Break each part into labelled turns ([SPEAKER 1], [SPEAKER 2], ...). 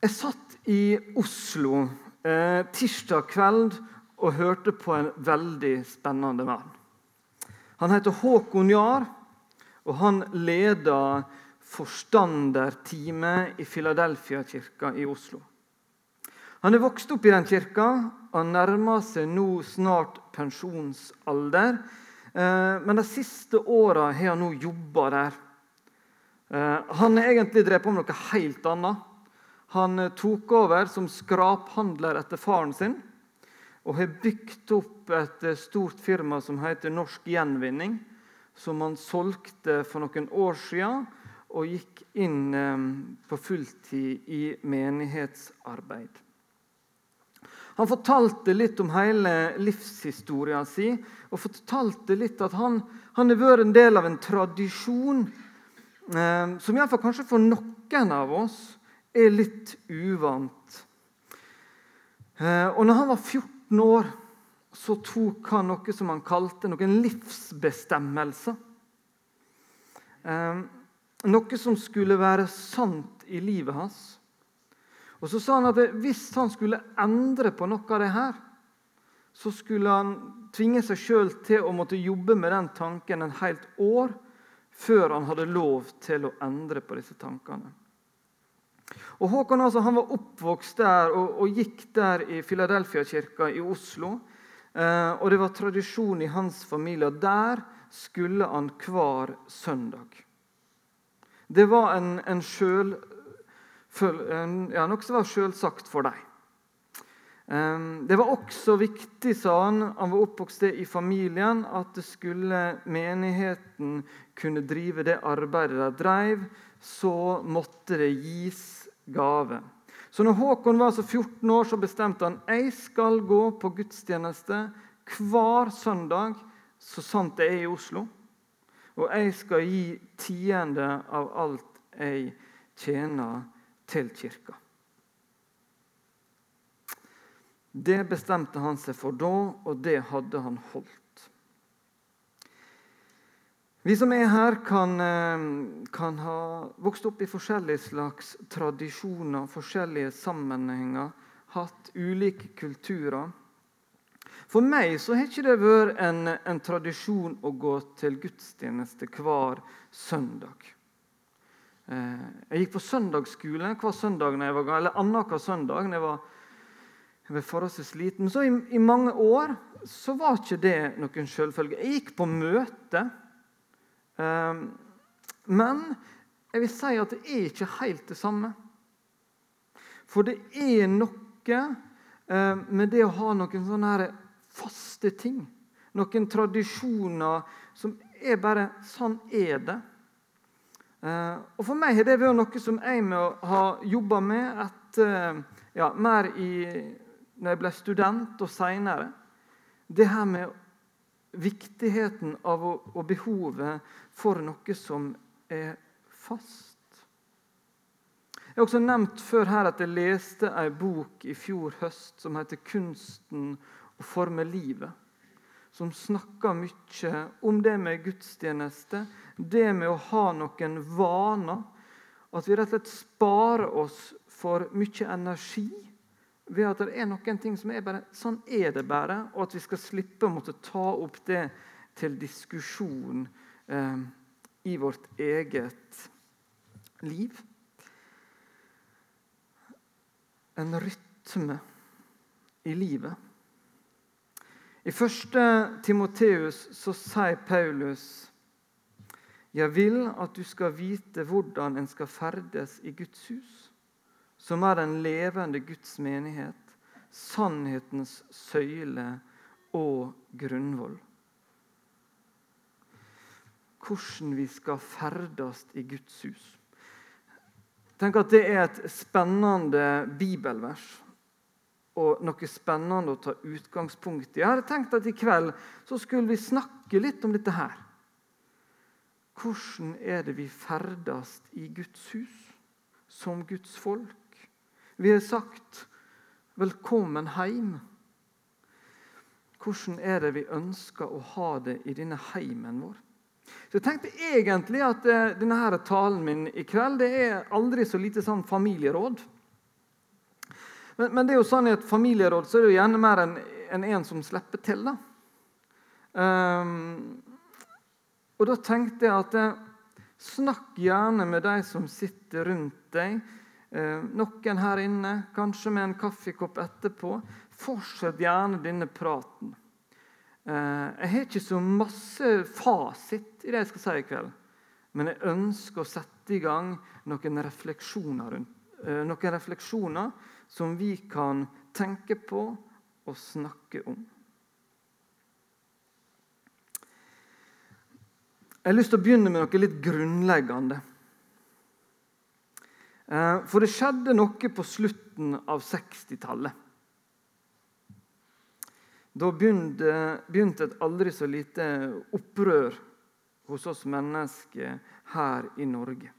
[SPEAKER 1] Jeg satt i Oslo eh, tirsdag kveld og hørte på en veldig spennende mann. Han heter Håkon Jahr, og han leder forstanderteamet i Filadelfia-kirka i Oslo. Han er vokst opp i den kirka. og nærmer seg nå snart pensjonsalder. Eh, men de siste åra har han nå jobba der. Eh, han har egentlig drevet på med noe helt annet. Han eh, tok over som skraphandler etter faren sin og har bygd opp et eh, stort firma som heter Norsk Gjenvinning, som han solgte for noen år siden og gikk inn eh, på fulltid i menighetsarbeid. Han fortalte litt om hele livshistorien sin og fortalte litt at han, han har vært en del av en tradisjon eh, som iallfall kanskje for noen av oss er litt uvant. Eh, og når han var 14 år, så tok han noe som han kalte noen livsbestemmelser. Eh, noe som skulle være sant i livet hans. Og så sa han at hvis han skulle endre på noe av det her, så skulle han tvinge seg sjøl til å måtte jobbe med den tanken en helt år før han hadde lov til å endre på disse tankene. Og Håkon altså, han var oppvokst der og, og gikk der i Filadelfia-kirka i Oslo. Eh, og det var tradisjon i hans familie. Der skulle han hver søndag. Det var en, en sjøl, en, ja, noe som var selvsagt for dem. Eh, det var også viktig, sa han, han var oppvokst i familien, at det skulle menigheten kunne drive det arbeidet de drev, så måtte det gis gave. Så når Håkon var så 14 år, så bestemte han jeg skal gå på gudstjeneste hver søndag, så sant jeg er i Oslo. Og jeg skal gi tiende av alt jeg tjener, til kirka. Det bestemte han seg for da, og det hadde han holdt. Vi som er her, kan, eh, kan, ha vokst opp i forskjellige slags tradisjoner, forskjellige sammenhenger, hatt ulike kulturer. For meg så har ikke det vært en, en tradisjon å gå til gudstjeneste hver søndag. Eh, jeg gikk på søndagsskole hver søndag når jeg var, eller annenhver søndag når jeg var, jeg var forholdsvis liten. Så i, i mange år så var ikke det noen selvfølge. Jeg gikk på møte. Ehm, men jeg vil si at det er ikke helt det samme. For det er noe ehm, med det å ha noen sånne faste ting. Noen tradisjoner som er bare Sånn er det. Ehm, og For meg har det vært noe som jeg må ha jobba med etter, ja, mer i, når jeg ble student og seinere. Det her med viktigheten av og behovet for noe som er fast. Jeg har også nevnt før her at jeg leste ei bok i fjor høst som heter 'Kunsten å forme livet'. Som snakker mye om det med gudstjeneste, det med å ha noen vaner. At vi rett og slett sparer oss for mye energi ved at det er noen ting som er bare sånn er det bare, og at vi skal slippe å måtte ta opp det til diskusjon eh, i vårt eget liv. En rytme i livet. I 1. Timoteus så sier Paulus jeg vil at du skal vite hvordan en skal ferdes i Guds hus som er den levende Guds menighet, sannhetens søyle og grunnvoll. Hvordan vi skal ferdes i Guds hus. Tenk at Det er et spennende bibelvers og noe spennende å ta utgangspunkt i. Jeg hadde tenkt at i kveld så skulle vi snakke litt om dette her. Hvordan er det vi ferdes i Guds hus som Guds folk? Vi har sagt 'velkommen heim'. Hvordan er det vi ønsker å ha det i denne heimen vår? Så Jeg tenkte egentlig at eh, denne her talen min i kveld det er aldri så lite sånn familieråd. Men, men, det er jo sånn i et familieråd så er det jo gjerne mer enn en, en som slipper til. da. Um, og da tenkte jeg at jeg snakk gjerne med de som sitter rundt deg. Eh, noen her inne, kanskje med en kaffekopp etterpå. Fortsett gjerne denne praten. Eh, jeg har ikke så masse fasit i det jeg skal si i kveld. Men jeg ønsker å sette i gang noen refleksjoner, rundt, eh, noen refleksjoner som vi kan tenke på og snakke om. Jeg har lyst til å begynne med noe litt grunnleggende. Eh, for det skjedde noe på slutten av 60-tallet. Da begynte, begynte, et aldri så lite opprør hos oss mennesker her i Norge.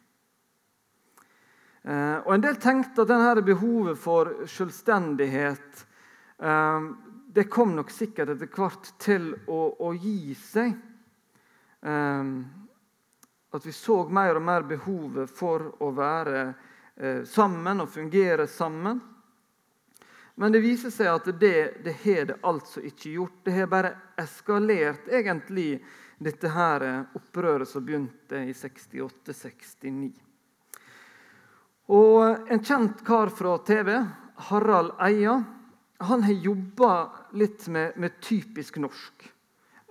[SPEAKER 1] Eh, og En del tenkte at denne behovet for selvstendighet eh, det kom nok sikkert etter hvert til å, å gi seg. At vi så mer og mer behovet for å være eh, sammen og fungere sammen. Men det viser seg at det, det har det altså ikke gjort. Det har bare eskalert egentlig dette her eh, opprøret som begynte i 68-69. Og En kjent kar fra TV, Harald Eia, han har jobba litt med, med typisk norsk.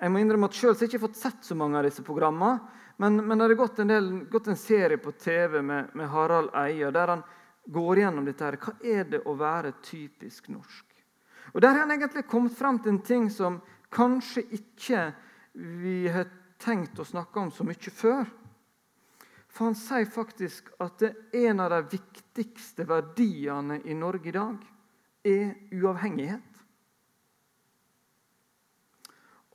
[SPEAKER 1] Jeg må innrømme at Selv har jeg ikke fått sett så mange av disse programmene. Men, men det har gått en, gått en, serie på TV med, med Harald Eia der han går gjennom dette. her. Hva er det å være typisk norsk? Og Der har han egentlig kommet frem til en ting som kanskje ikke vi har tenkt å snakke om så mye før. For han sier faktisk at en av de viktigste verdiene i Norge i dag er uavhengighet.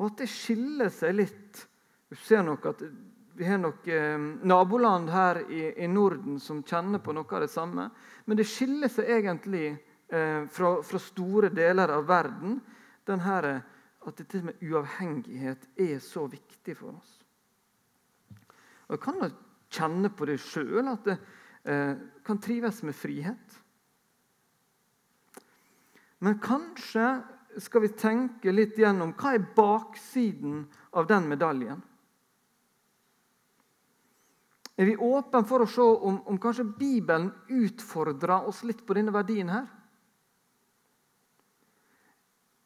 [SPEAKER 1] Og at det skiller seg litt. Du ser nok at Vi har nok eh, naboland her i, i, Norden som kjenner på noe av det samme. Men det skiller seg egentlig eh, fra, fra, store deler av verden denne, at dette med uavhengighet er så viktig for oss. Og Jeg kan jo kjenne på det sjøl, at det eh, kan trives med frihet. Men kanskje skal vi tenke litt gjennom hva er baksiden av den medaljen. Er vi åpne for å se om, om kanskje Bibelen utfordrer oss litt på denne verdien her?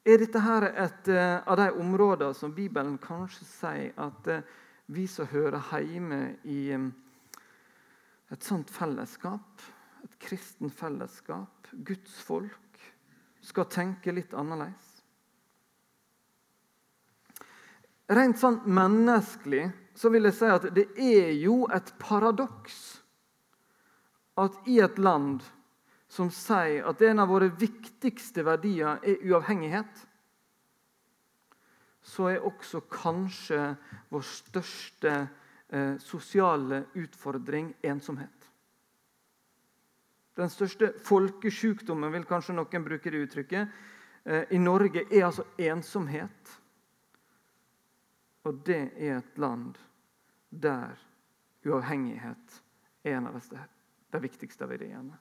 [SPEAKER 1] Er dette her et uh, av de områdene som Bibelen kanskje sier at uh, vi som hører hjemme i um, et sånt fellesskap, et kristen fellesskap, Guds folk, skal tenke litt annerledes. Rent sånn menneskelig så vil jeg si at det er jo et paradoks at i et land som sier at en av våre viktigste verdier er uavhengighet, så er også kanskje vår største eh, sosiale utfordring ensomhet. Den største folkesjukdommen, vil kanskje noen bruke det uttrykket, eh, i Norge er altså ensomhet. Og det er et land der uavhengighet er en av de viktigste verdiene.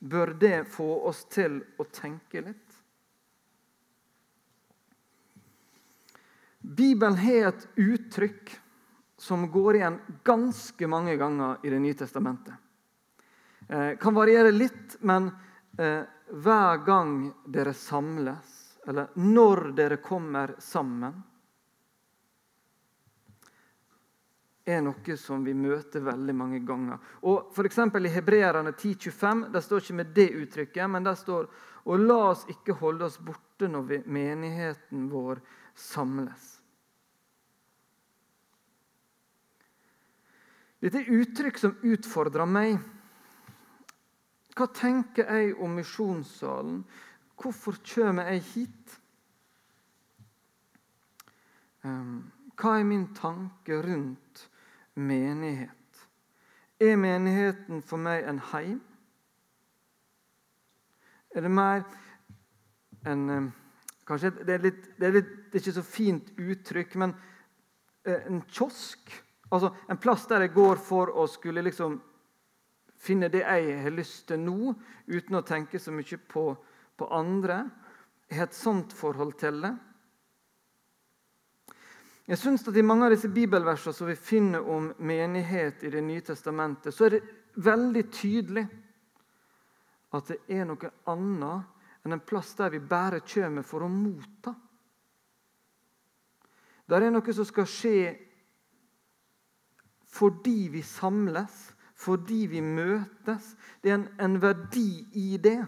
[SPEAKER 1] Bør det få oss til å tenke litt? Bibelen har et uttrykk som går igjen ganske mange ganger i Det nye testamentet. Eh, kan variere litt, men eh, hver gang dere samles, eller når dere kommer sammen, er noe som vi møter veldig mange ganger. Og F.eks. I Hebreerne 10,25 det står ikke med det uttrykket, men det står og la oss ikke holde oss borte når vi, menigheten vår samles. Dette er uttrykk som utfordrer meg. Hva tenker jeg om misjonssalen? Hvorfor kommer jeg hit? Ehm, hva er min tanke rundt menighet? Er menigheten for meg en heim? Er det mer en ehm, Kanskje det er, litt, det er, litt, det er ikke så fint uttrykk, men eh, en kiosk? Altså En plass der jeg går for å skulle liksom finne det jeg har lyst til nå, uten å tenke så mye på, på andre. Jeg har et sånt forhold til det. Jeg synes at I mange av disse bibelversene som vi finner om menighet i Det nye testamentet, så er det veldig tydelig at det er noe annet enn en plass der vi bare kommer for å motta. Der er noe som skal skje fordi vi samles, fordi vi møtes. Det er en, en verdi i det.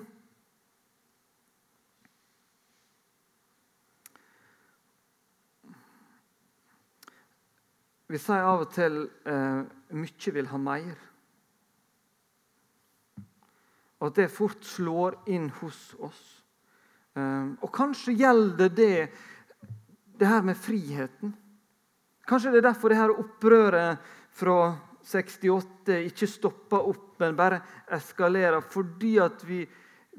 [SPEAKER 1] Vi sier av og til eh, 'mye vil ha mer'. Og at det fort slår inn hos oss. Eh, og kanskje gjelder det det her med friheten. Kanskje det er derfor det her opprøret fra 68 ikke stopper opp, men bare eskalerer. Fordi at vi,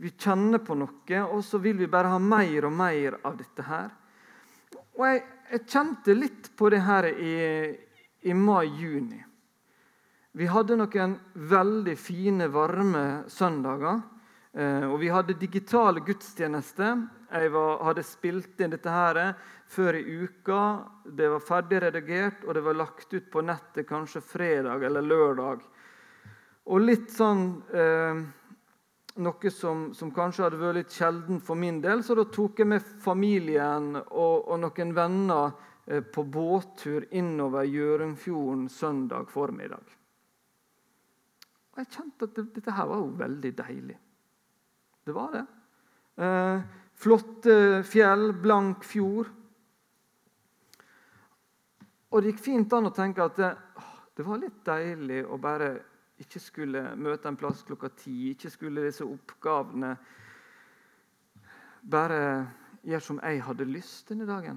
[SPEAKER 1] vi kjenner på noe, og så vil vi bare ha mer og mer av dette her. Og jeg, jeg kjente litt på det her i, i mai-juni. Vi hadde noen veldig fine, varme søndager. Eh, og vi hadde digitale gudstjenester. Jeg var, hadde spilt inn dette her før i uka. Det var ferdig redigert, og det var lagt ut på nettet kanskje fredag eller lørdag. Og litt sånn eh, Noe som, som, kanskje hadde vært litt sjelden for min del, så da tok jeg med familien og, og noen venner eh, på båttur innover Hjørundfjorden søndag formiddag. Og Jeg kjente at det, dette her var jo veldig deilig. Det var det. Eh, flotte fjell, blank fjord. Og det gikk fint an å tenke at det, det var litt deilig å bare ikke skulle møte en plass klokka ti, ikke skulle disse oppgavene Bare gjøre som jeg hadde lyst denne dagen.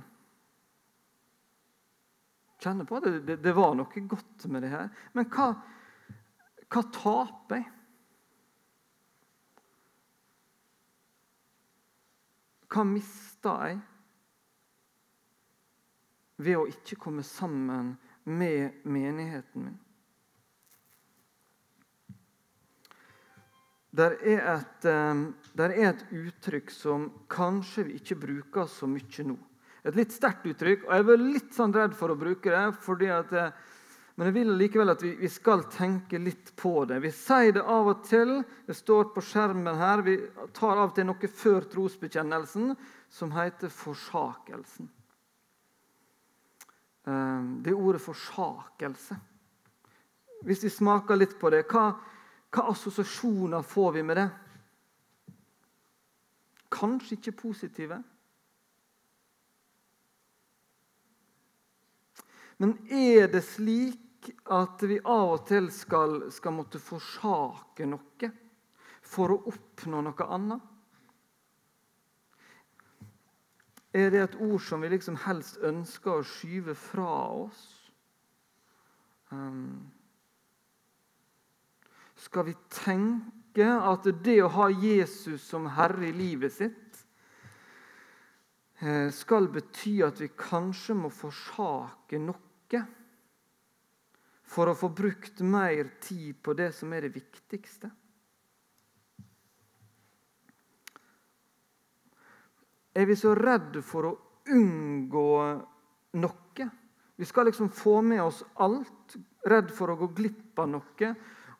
[SPEAKER 1] Kjenne på at det, det, det var noe godt med det her. Men hva, hva taper jeg? Hva mister jeg? ved å ikke komme sammen med menigheten min. Der er, et, ehm, der er et uttrykk som kanskje vi ikke bruker så mye nå. Et litt sterkt uttrykk, og jeg var litt sånn redd for å bruke det. at, eh, men jeg vil likevel at vi, vi, skal tenke litt på det. Vi sier det av og til. Det står på skjermen her. Vi tar av og til noe før trosbekjennelsen som heter forsakelsen. Ehm, det ordet forsakelse. Hvis vi smaker litt på det, hva, hva assosiasjoner får vi med det? Kanskje ikke positive. Men er det slik at vi av og til skal, skal måtte forsake noe for å oppnå noe annet? Er det et ord som vi liksom helst ønsker å skyve fra oss? Um, skal vi tenke at det å ha Jesus som herre i livet sitt eh, skal bety at vi kanskje må forsake noe for å få brukt mer tid på det som er det viktigste? er vi så redde for å unngå noe. Vi skal liksom få med oss alt, redd for å gå glipp av noe.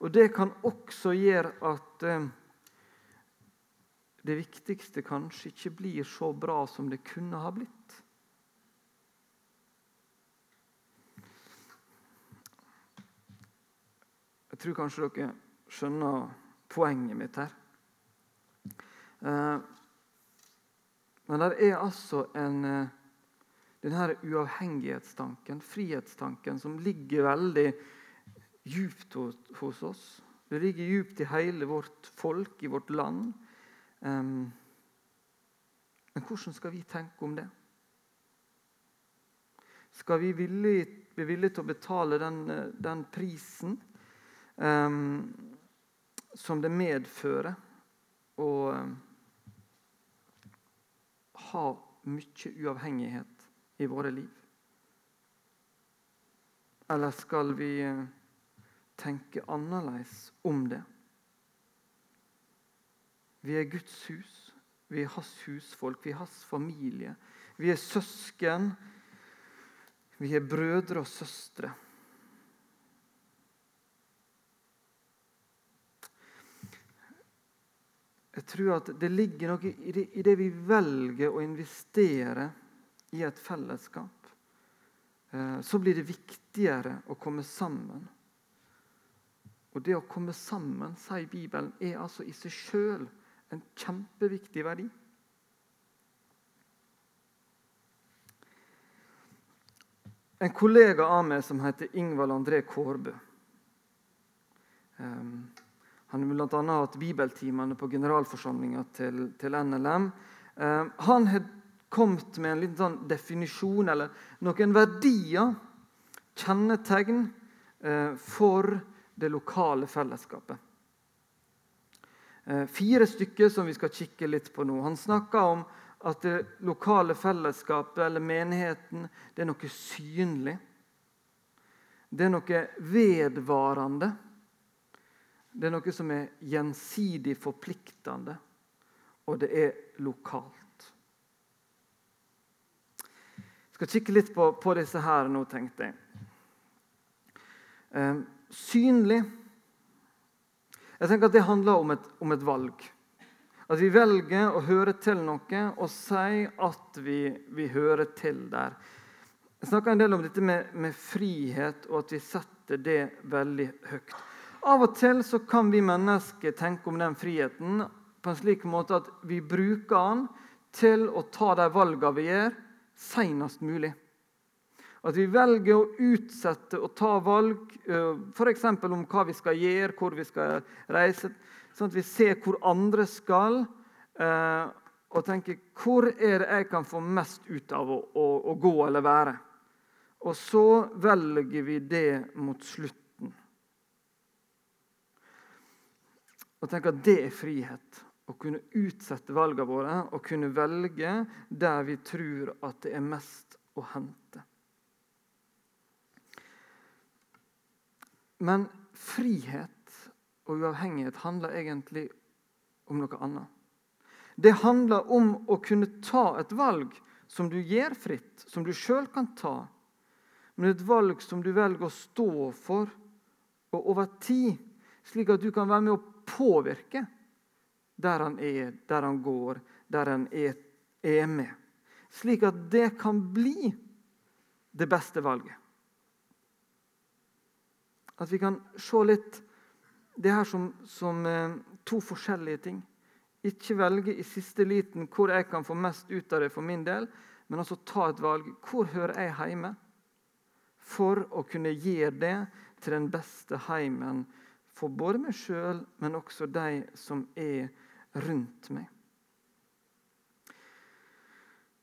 [SPEAKER 1] Og det kan også gjøre at eh, det viktigste kanskje ikke blir så bra som det kunne ha blitt. Jeg tror kanskje dere skjønner poenget mitt her. Eh, men det er altså en, eh, denne uavhengighetstanken, frihetstanken, som ligger veldig djupt hos oss. Det ligger djupt i hele vårt folk, i vårt land. Um, men hvordan skal vi tenke om det? Skal vi være villige til å betale den, den prisen um, som det medfører å ha mye uavhengighet i våre liv? Eller skal vi eh, tenke annerledes om det. Vi er Guds hus. Vi er hans husfolk, vi er hans familie. Vi er søsken. Vi er brødre og søstre. Jeg tror at det ligger noe i det, i det, vi velger å investere i et fellesskap. Eh, så blir det viktigere å komme sammen. Og det å komme sammen, sier Bibelen, er altså i seg sjøl en kjempeviktig verdi. En kollega av meg som heter Ingvald André Kårbø. Um, han har bl.a. hatt bibeltimene på generalforsamlinga til, til, NLM. Um, han har kommet med en liten sånn definisjon, eller noen verdier, kjennetegn, uh, for det lokale fellesskapet. Uh, fire stykker som vi skal kikke litt på nå. Han snakker om at det lokale fellesskapet eller menigheten det er noe synlig. Det er noe vedvarende. Det er noe som er gjensidig forpliktende, og det er lokalt. Jeg skal kikke litt på, på disse her nå, tenkte jeg. Eh, synlig Jeg tenker at Det handler om et, om et valg. At vi velger å høre til noe og si at vi, vi hører til der. Jeg snakker en del om dette med, med, frihet, og at vi setter det veldig høyt. Av og til så kan vi mennesker tenke om den friheten på en slik måte at vi bruker den til å ta de valgene vi gjør, senest mulig. At vi velger å utsette og ta valg f.eks. om hva vi skal gjøre, hvor vi skal reise Sånn at vi ser hvor andre skal, eh, og tenker hvor er det jeg kan få mest ut av å, å, å gå eller være. Og så velger vi det mot slutten. Og tenker at det er frihet. Å kunne utsette valgene våre og kunne velge der vi tror at det er mest å hente. Men frihet og uavhengighet handler egentlig om noe annet. Det handler om å kunne ta et valg som du gjør fritt, som du sjøl kan ta. Men et valg som du velger å stå for og over tid, slik at du kan være med å påvirke der han er, der han går, der han er, er med. Slik at det kan bli det beste valget. At vi kan se litt det her som, som eh, to forskjellige ting. Ikke velge i siste liten hvor jeg kan få mest ut av det for min del, men altså ta et valg. Hvor hører jeg hjemme? For å kunne gi det til den beste heimen for både meg sjøl, men også de som er rundt meg.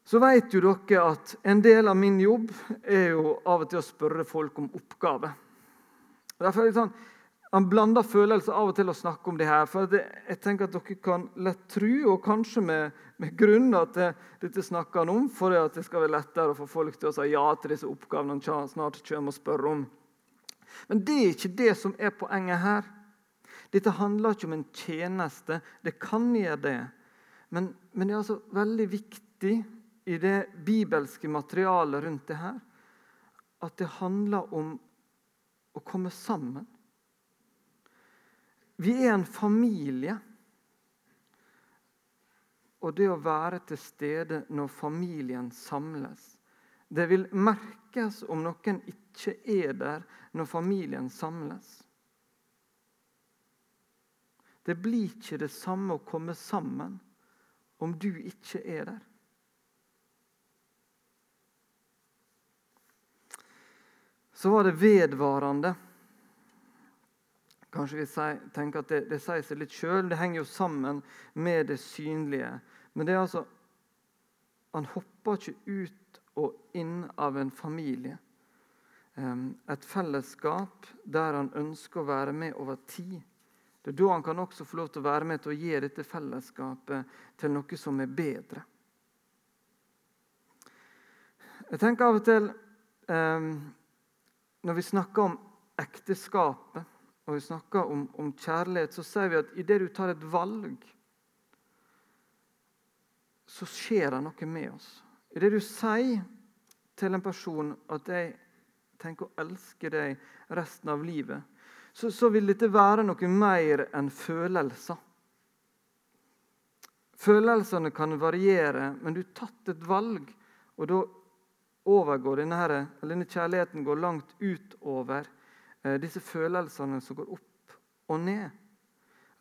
[SPEAKER 1] Så vet jo dere at en del av min jobb er jo av og til å spørre folk om oppgaver. Derfor er det sånn, han blander følelser av og til å snakke om det her. for det, Jeg tenker at dere kan lett tro, og kanskje med, med grunn, at det, dette snakker han om for at det skal være lettere å få folk til å si ja til disse oppgavene han snart kommer og spør om. Men det er ikke det som er poenget her. Dette handler ikke om en tjeneste. Det kan gjøre det. Men, men det er altså veldig viktig i det bibelske materialet rundt det her at det handler om å komme sammen. Vi er en familie. Og det å være til stede når familien samles Det vil merkes om noen ikke er der når familien samles. Det blir ikke det samme å komme sammen om du ikke er der. Så var det vedvarende. Kanskje vi tenker at det, det sier seg litt sjøl. Det henger jo sammen med det synlige. Men det er altså Han hopper ikke ut og inn av en familie. Et fellesskap der han ønsker å være med over tid. Det er da han kan også få lov til å være med til å gi dette fellesskapet til noe som er bedre. Jeg tenker av og til Når vi snakker om ekteskapet og vi snakker om, om kjærlighet, så sier vi at idet du tar et valg, så skjer det noe med oss. Idet du sier til en person at 'jeg tenker å elske deg resten av livet', så, så vil dette være noe mer enn følelser. Følelsene kan variere, men du har tatt et valg, og da overgår denne, her, denne kjærligheten går langt utover eh, disse følelsene som går opp og ned.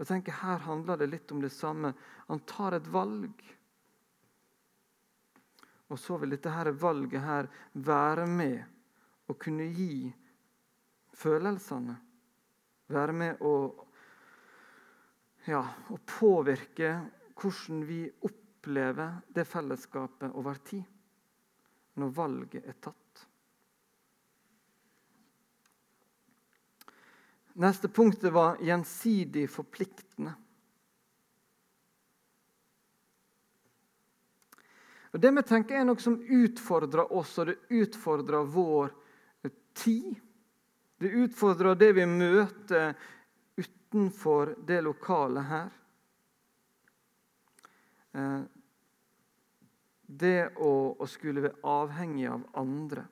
[SPEAKER 1] Jeg tenker Her handler det litt om det samme. Han tar et valg. Og så vil dette her valget her være med å kunne gi følelsene. Være med å, ja, å påvirke hvordan vi opplever det fellesskapet over tid når valget er tatt. Neste punktet var gjensidig forpliktende. Og Det vi tenker er noe som utfordrer oss, og det utfordrer vår tid. Det utfordrer det vi møter utenfor det lokalet her. Det å, å skulle være avhengig av andre.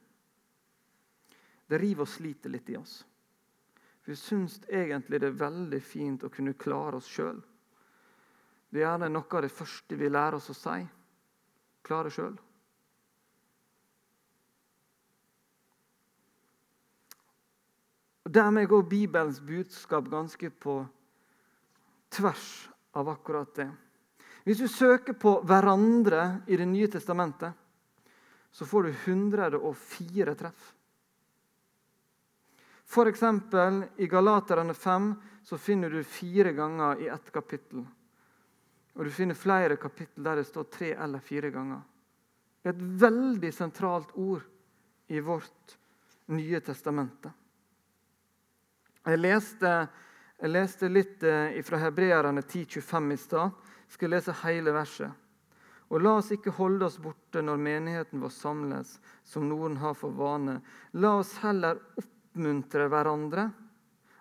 [SPEAKER 1] Det river og sliter litt i oss. Vi syns egentlig det er veldig fint å kunne klare oss sjøl. Det er gjerne noe av det første vi lærer oss å si. Klare sjøl. Dermed går Bibelens budskap ganske på tvers av akkurat det. Hvis du søker på hverandre i Det nye testamentet, så får du 104 treff. F.eks. i Galaterne 5 så finner du fire ganger i ett kapittel. Og du finner flere kapittel der det står tre eller fire ganger. Det er et veldig sentralt ord i vårt Nye testamentet. Jeg leste, jeg leste litt eh, fra Hebreerne 10,25 i stad skal lese hele verset. Og la oss ikke holde oss borte når menigheten vår samles, som noen har for vane. La oss heller oppmuntre hverandre,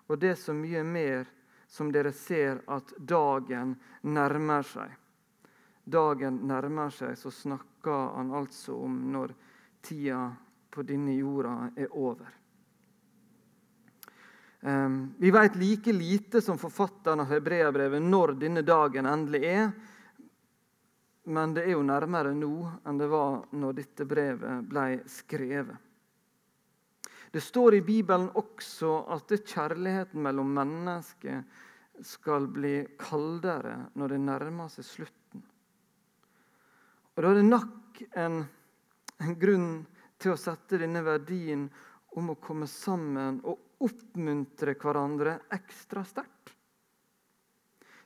[SPEAKER 1] og det er så mye mer som dere ser at dagen nærmer seg. Dagen nærmer seg, så snakker han altså om når tida på denne jorda er over. Ehm, vi vet like lite som forfatteren av hebreabrevet når denne dagen endelig er. Men det er jo nærmere nå enn det var når dette brevet ble skrevet. Det står i Bibelen også at kjærligheten mellom mennesker skal bli kaldere når det nærmer seg slutten. Og Da er det nok en, en grunn til å sette denne verdien om å komme sammen og oppmuntre hverandre ekstra sterkt.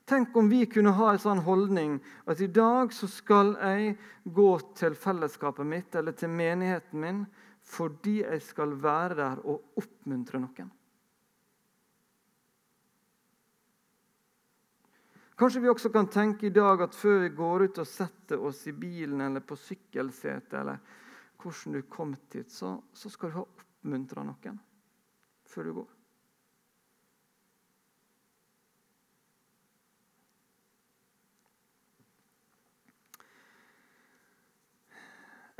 [SPEAKER 1] Tenk om vi kunne ha en sånn holdning at i dag så skal jeg gå til fellesskapet mitt eller til menigheten min fordi jeg skal være der og oppmuntre noen. Kanskje vi også kan tenke i dag at før vi går ut og setter oss i bilen eller på sykkelsetet, eller hvordan du kom dit, så, så skal du ha oppmuntra noen før du går.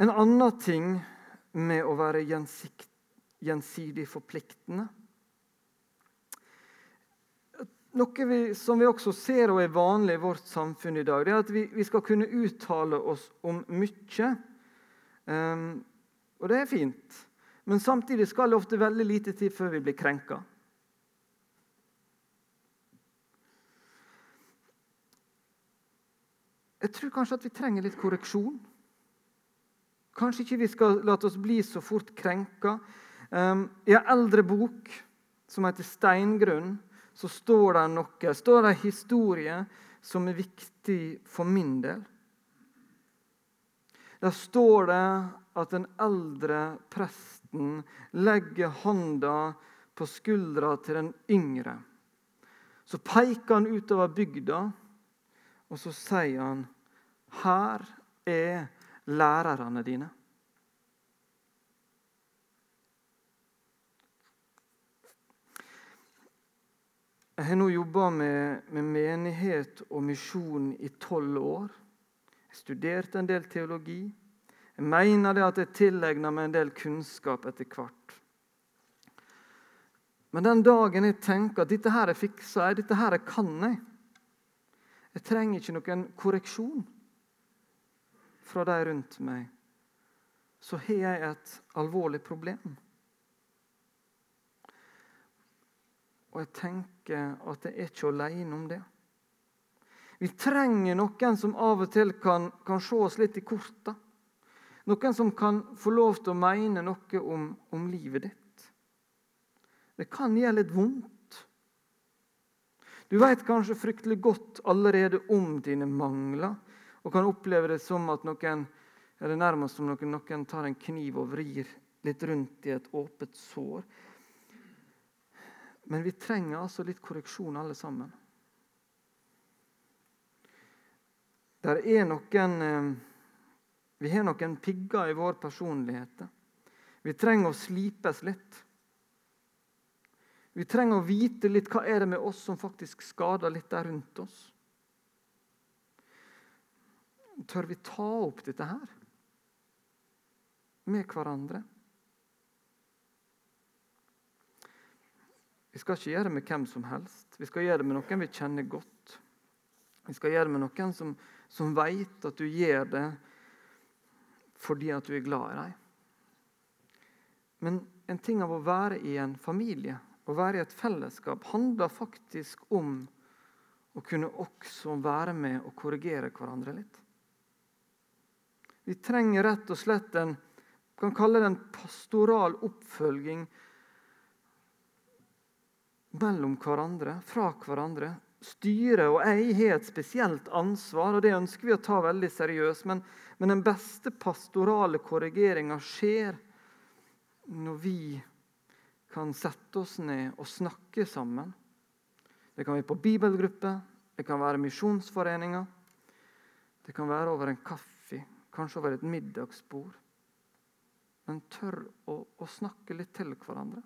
[SPEAKER 1] En annen ting med å være gjensidig forpliktende Noe vi, som vi også ser og er vanlig i vårt samfunn i dag, det er at vi, vi skal kunne uttale oss om mye. Um, og det er fint. Men samtidig skal det ofte veldig lite til før vi blir krenka. Jeg tror kanskje at vi trenger litt korreksjon. Kanskje ikke vi skal la oss bli så fort krenka. Um, I en eldre bok som heter 'Steingrunn', så står det noe, står det en historie som er viktig for min del. Der står det at den eldre presten legger hånda på skuldra til den yngre. Så peker han utover bygda, og så sier han, 'Her er lærerne dine'. Jeg har nå jobba med, med, menighet og misjon i tolv år. Jeg studerte en del teologi. Jeg mener det at jeg tilegner meg en del kunnskap etter hvert. Men den dagen jeg tenker at dette her er fiksa, dette her kan jeg Jeg trenger ikke noen korreksjon fra de rundt meg. Så har jeg et alvorlig problem. Og jeg tenker at jeg er ikke alene om det. Vi trenger noen som av og til kan, kan se oss litt i korta. Noen som kan få lov til å mene noe om, om livet ditt. Det kan gjøre litt vondt. Du vet kanskje fryktelig godt allerede om dine mangler og kan oppleve det som at noen eller nærmest som noen, noen tar en kniv og vrir litt rundt i et åpent sår. Men vi trenger altså litt korreksjon, alle sammen. Der er noen eh, Vi har noen pigger i vår personlighet. Vi trenger å slipes litt. Vi trenger å vite litt hva er det med oss som faktisk skader litt der rundt oss. Tør vi ta opp dette her med hverandre? Vi skal ikke gjøre det med hvem som helst. Vi skal gjøre det med noen vi kjenner godt. Vi skal gjøre det med noen som, som vet at du gjør det fordi at du er glad i dem. Men en ting av å være i en familie, å være i et fellesskap, handler faktisk om å kunne også være med og korrigere hverandre litt. Vi trenger rett og slett en kan kalle det en pastoral oppfølging mellom hverandre, fra hverandre. Styret og jeg har et spesielt ansvar, og det ønsker vi å ta veldig seriøst. Men, men den beste pastorale korrigeringa skjer når vi kan sette oss ned og snakke sammen. Det kan være på bibelgruppe, det kan være misjonsforeninger. Det kan være over en kaffe, kanskje over et middagsbord. Men tør å, å snakke litt til hverandre.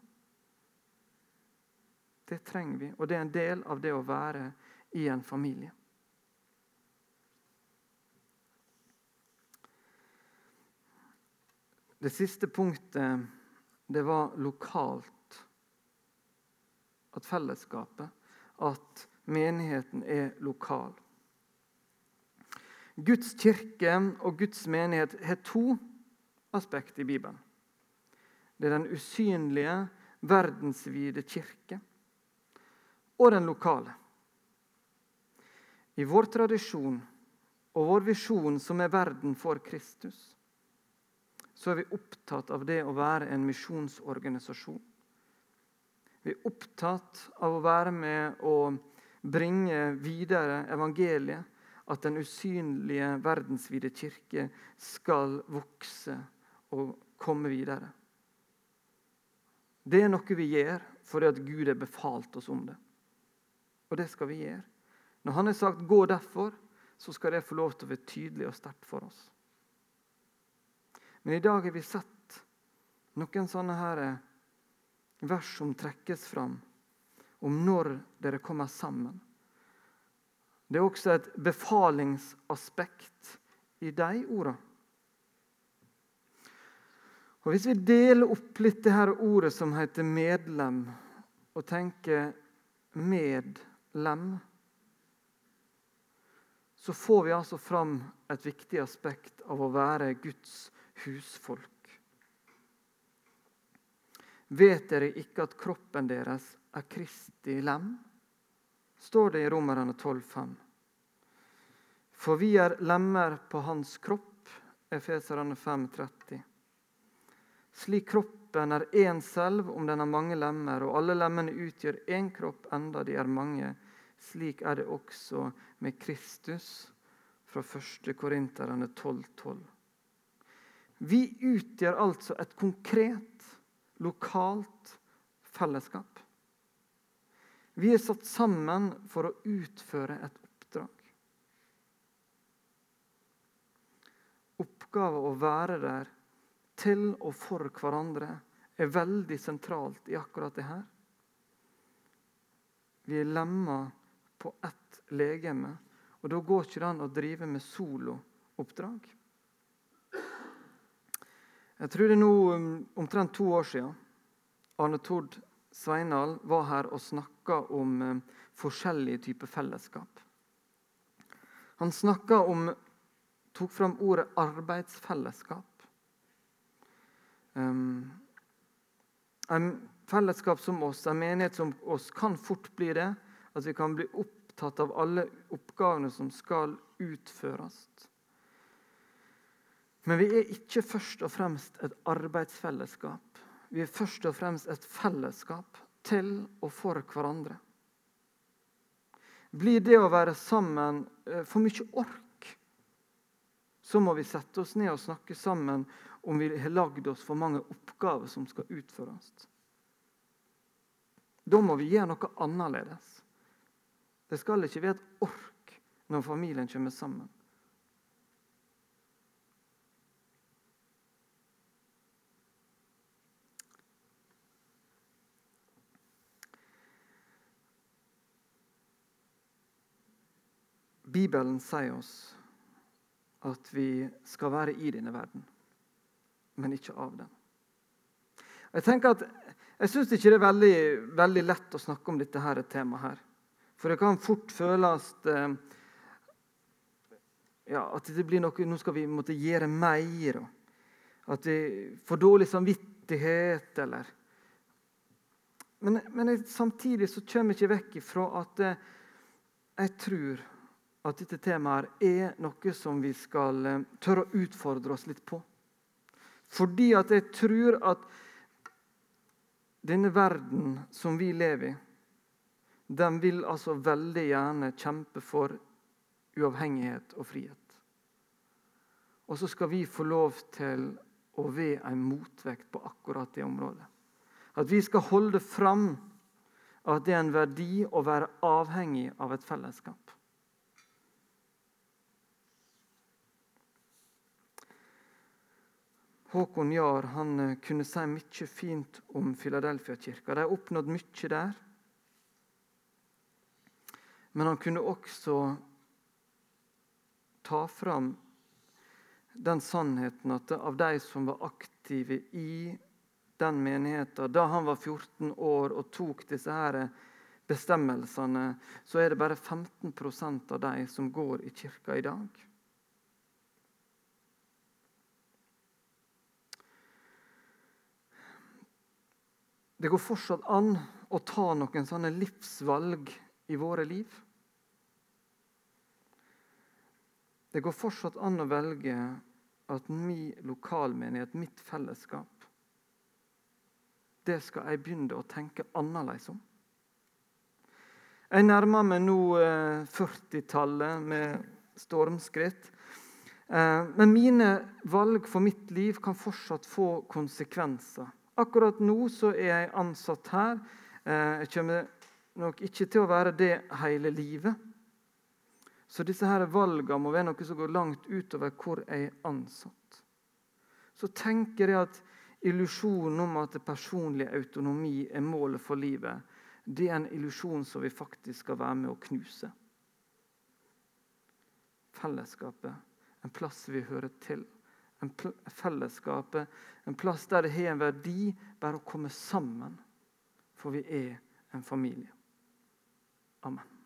[SPEAKER 1] Det trenger vi, og det er en del av det å være i en familie. Det siste punktet, det var lokalt. At fellesskapet, at menigheten er lokal. Guds kirke og Guds menighet har to aspekt i Bibelen. Det er den usynlige, verdensvide kirke og den lokale. I vår tradisjon og vår visjon, som er verden for Kristus, så er vi opptatt av det å være en misjonsorganisasjon. Vi er opptatt av å være med og bringe videre evangeliet, at den usynlige, verdensvide kirke skal vokse og komme videre. Det er noe vi gjør fordi at Gud har befalt oss om det. Og det skal vi gjøre. Når han har sagt 'gå derfor', så skal det få lov til å være tydelig og sterkt for oss. Men i dag har vi sett noen sånne her vers som trekkes fram om når dere kommer sammen. Det er også et befalingsaspekt i de ordene. Og Hvis vi deler opp litt det her ordet som heter medlem, og tenker med lem, så får vi altså fram et viktig aspekt av å være Guds husfolk. Vet dere ikke at kroppen deres er Kristi lem? står det i Romerne 12,5. For vi er lemmer på hans kropp, Efeserane 5,30. Slik kroppen er én selv om den har mange lemmer, og alle lemmene utgjør én kropp enda de er mange, slik er det også med Kristus fra 1. Korinterne 12,12. Vi utgjør altså et konkret, lokalt fellesskap. Vi er satt sammen for å utføre et oppdrag. Oppgaven å være der til og for hverandre er veldig sentralt i akkurat det her. Vi er lemmer på ett legeme. Og da går ikke det an å drive med solooppdrag. Jeg tror det er nå um, omtrent to år siden Arne Tord Sveinal var her og snakka om um, forskjellige typer fellesskap. Han snakka om Tok fram ordet arbeidsfellesskap. Um, en fellesskap som oss, en menighet som oss, kan fort bli det. At vi kan bli opptatt av alle oppgavene som skal utføres. Men vi er ikke først og fremst et arbeidsfellesskap. Vi er først og fremst et fellesskap til og for hverandre. Blir det å være sammen eh, for mye ork, så må vi sette oss ned og snakke sammen om vi har lagd oss for mange oppgaver som skal utføres. Da må vi gjøre noe annerledes. Det skal ikke være et ork når familien kommer sammen. Bibelen sier oss at vi skal være i denne verden, men ikke av den. Jeg tenker at, jeg syns ikke det er veldig, veldig, lett å snakke om dette her temaet. her. For det kan fort føles eh, ja, at det blir noe Nå skal vi måtte gjøre mer. At vi får dårlig samvittighet, eller Men, men samtidig så kommer jeg ikke vekk ifra at eh, jeg tror at dette temaet er noe som vi skal eh, tørre å utfordre oss litt på. Fordi at jeg tror at denne verden som vi lever i, den vil altså veldig gjerne kjempe for uavhengighet og frihet. Og så skal vi få lov til å være en motvekt på akkurat det området. At vi skal holde fram at det er en verdi å være avhengig av et fellesskap. Håkon Jahr han eh, kunne si mye fint om Filadelfia-kirka. De har oppnådd mye der. Men han kunne også ta fram den sannheten at av de som var aktive i den menigheten da han var 14 år og tok disse her bestemmelsene, så er det bare 15% av de som går i kirka i dag. Det går fortsatt an å ta noen sånne livsvalg i våre liv. Det går fortsatt an å velge at min lokalmenighet, mitt fellesskap, det skal jeg begynne å tenke annerledes om. Jeg nærmer meg nå 40-tallet eh, med stormskritt. Eh, men mine valg for mitt liv kan fortsatt få konsekvenser. Akkurat nå så er jeg ansatt her. Eh, jeg kommer nok ikke til å være det hele livet. Så disse her valgene må være noe som går langt utover hvor jeg er ansatt. Så tenker jeg at illusjonen om at personlig autonomi er målet for livet, det er en illusjon som vi faktisk skal være med å knuse. Fellesskapet, en plass vi hører til en fellesskapet, en plass der det har en verdi bare å komme sammen. For vi er en familie. Amen.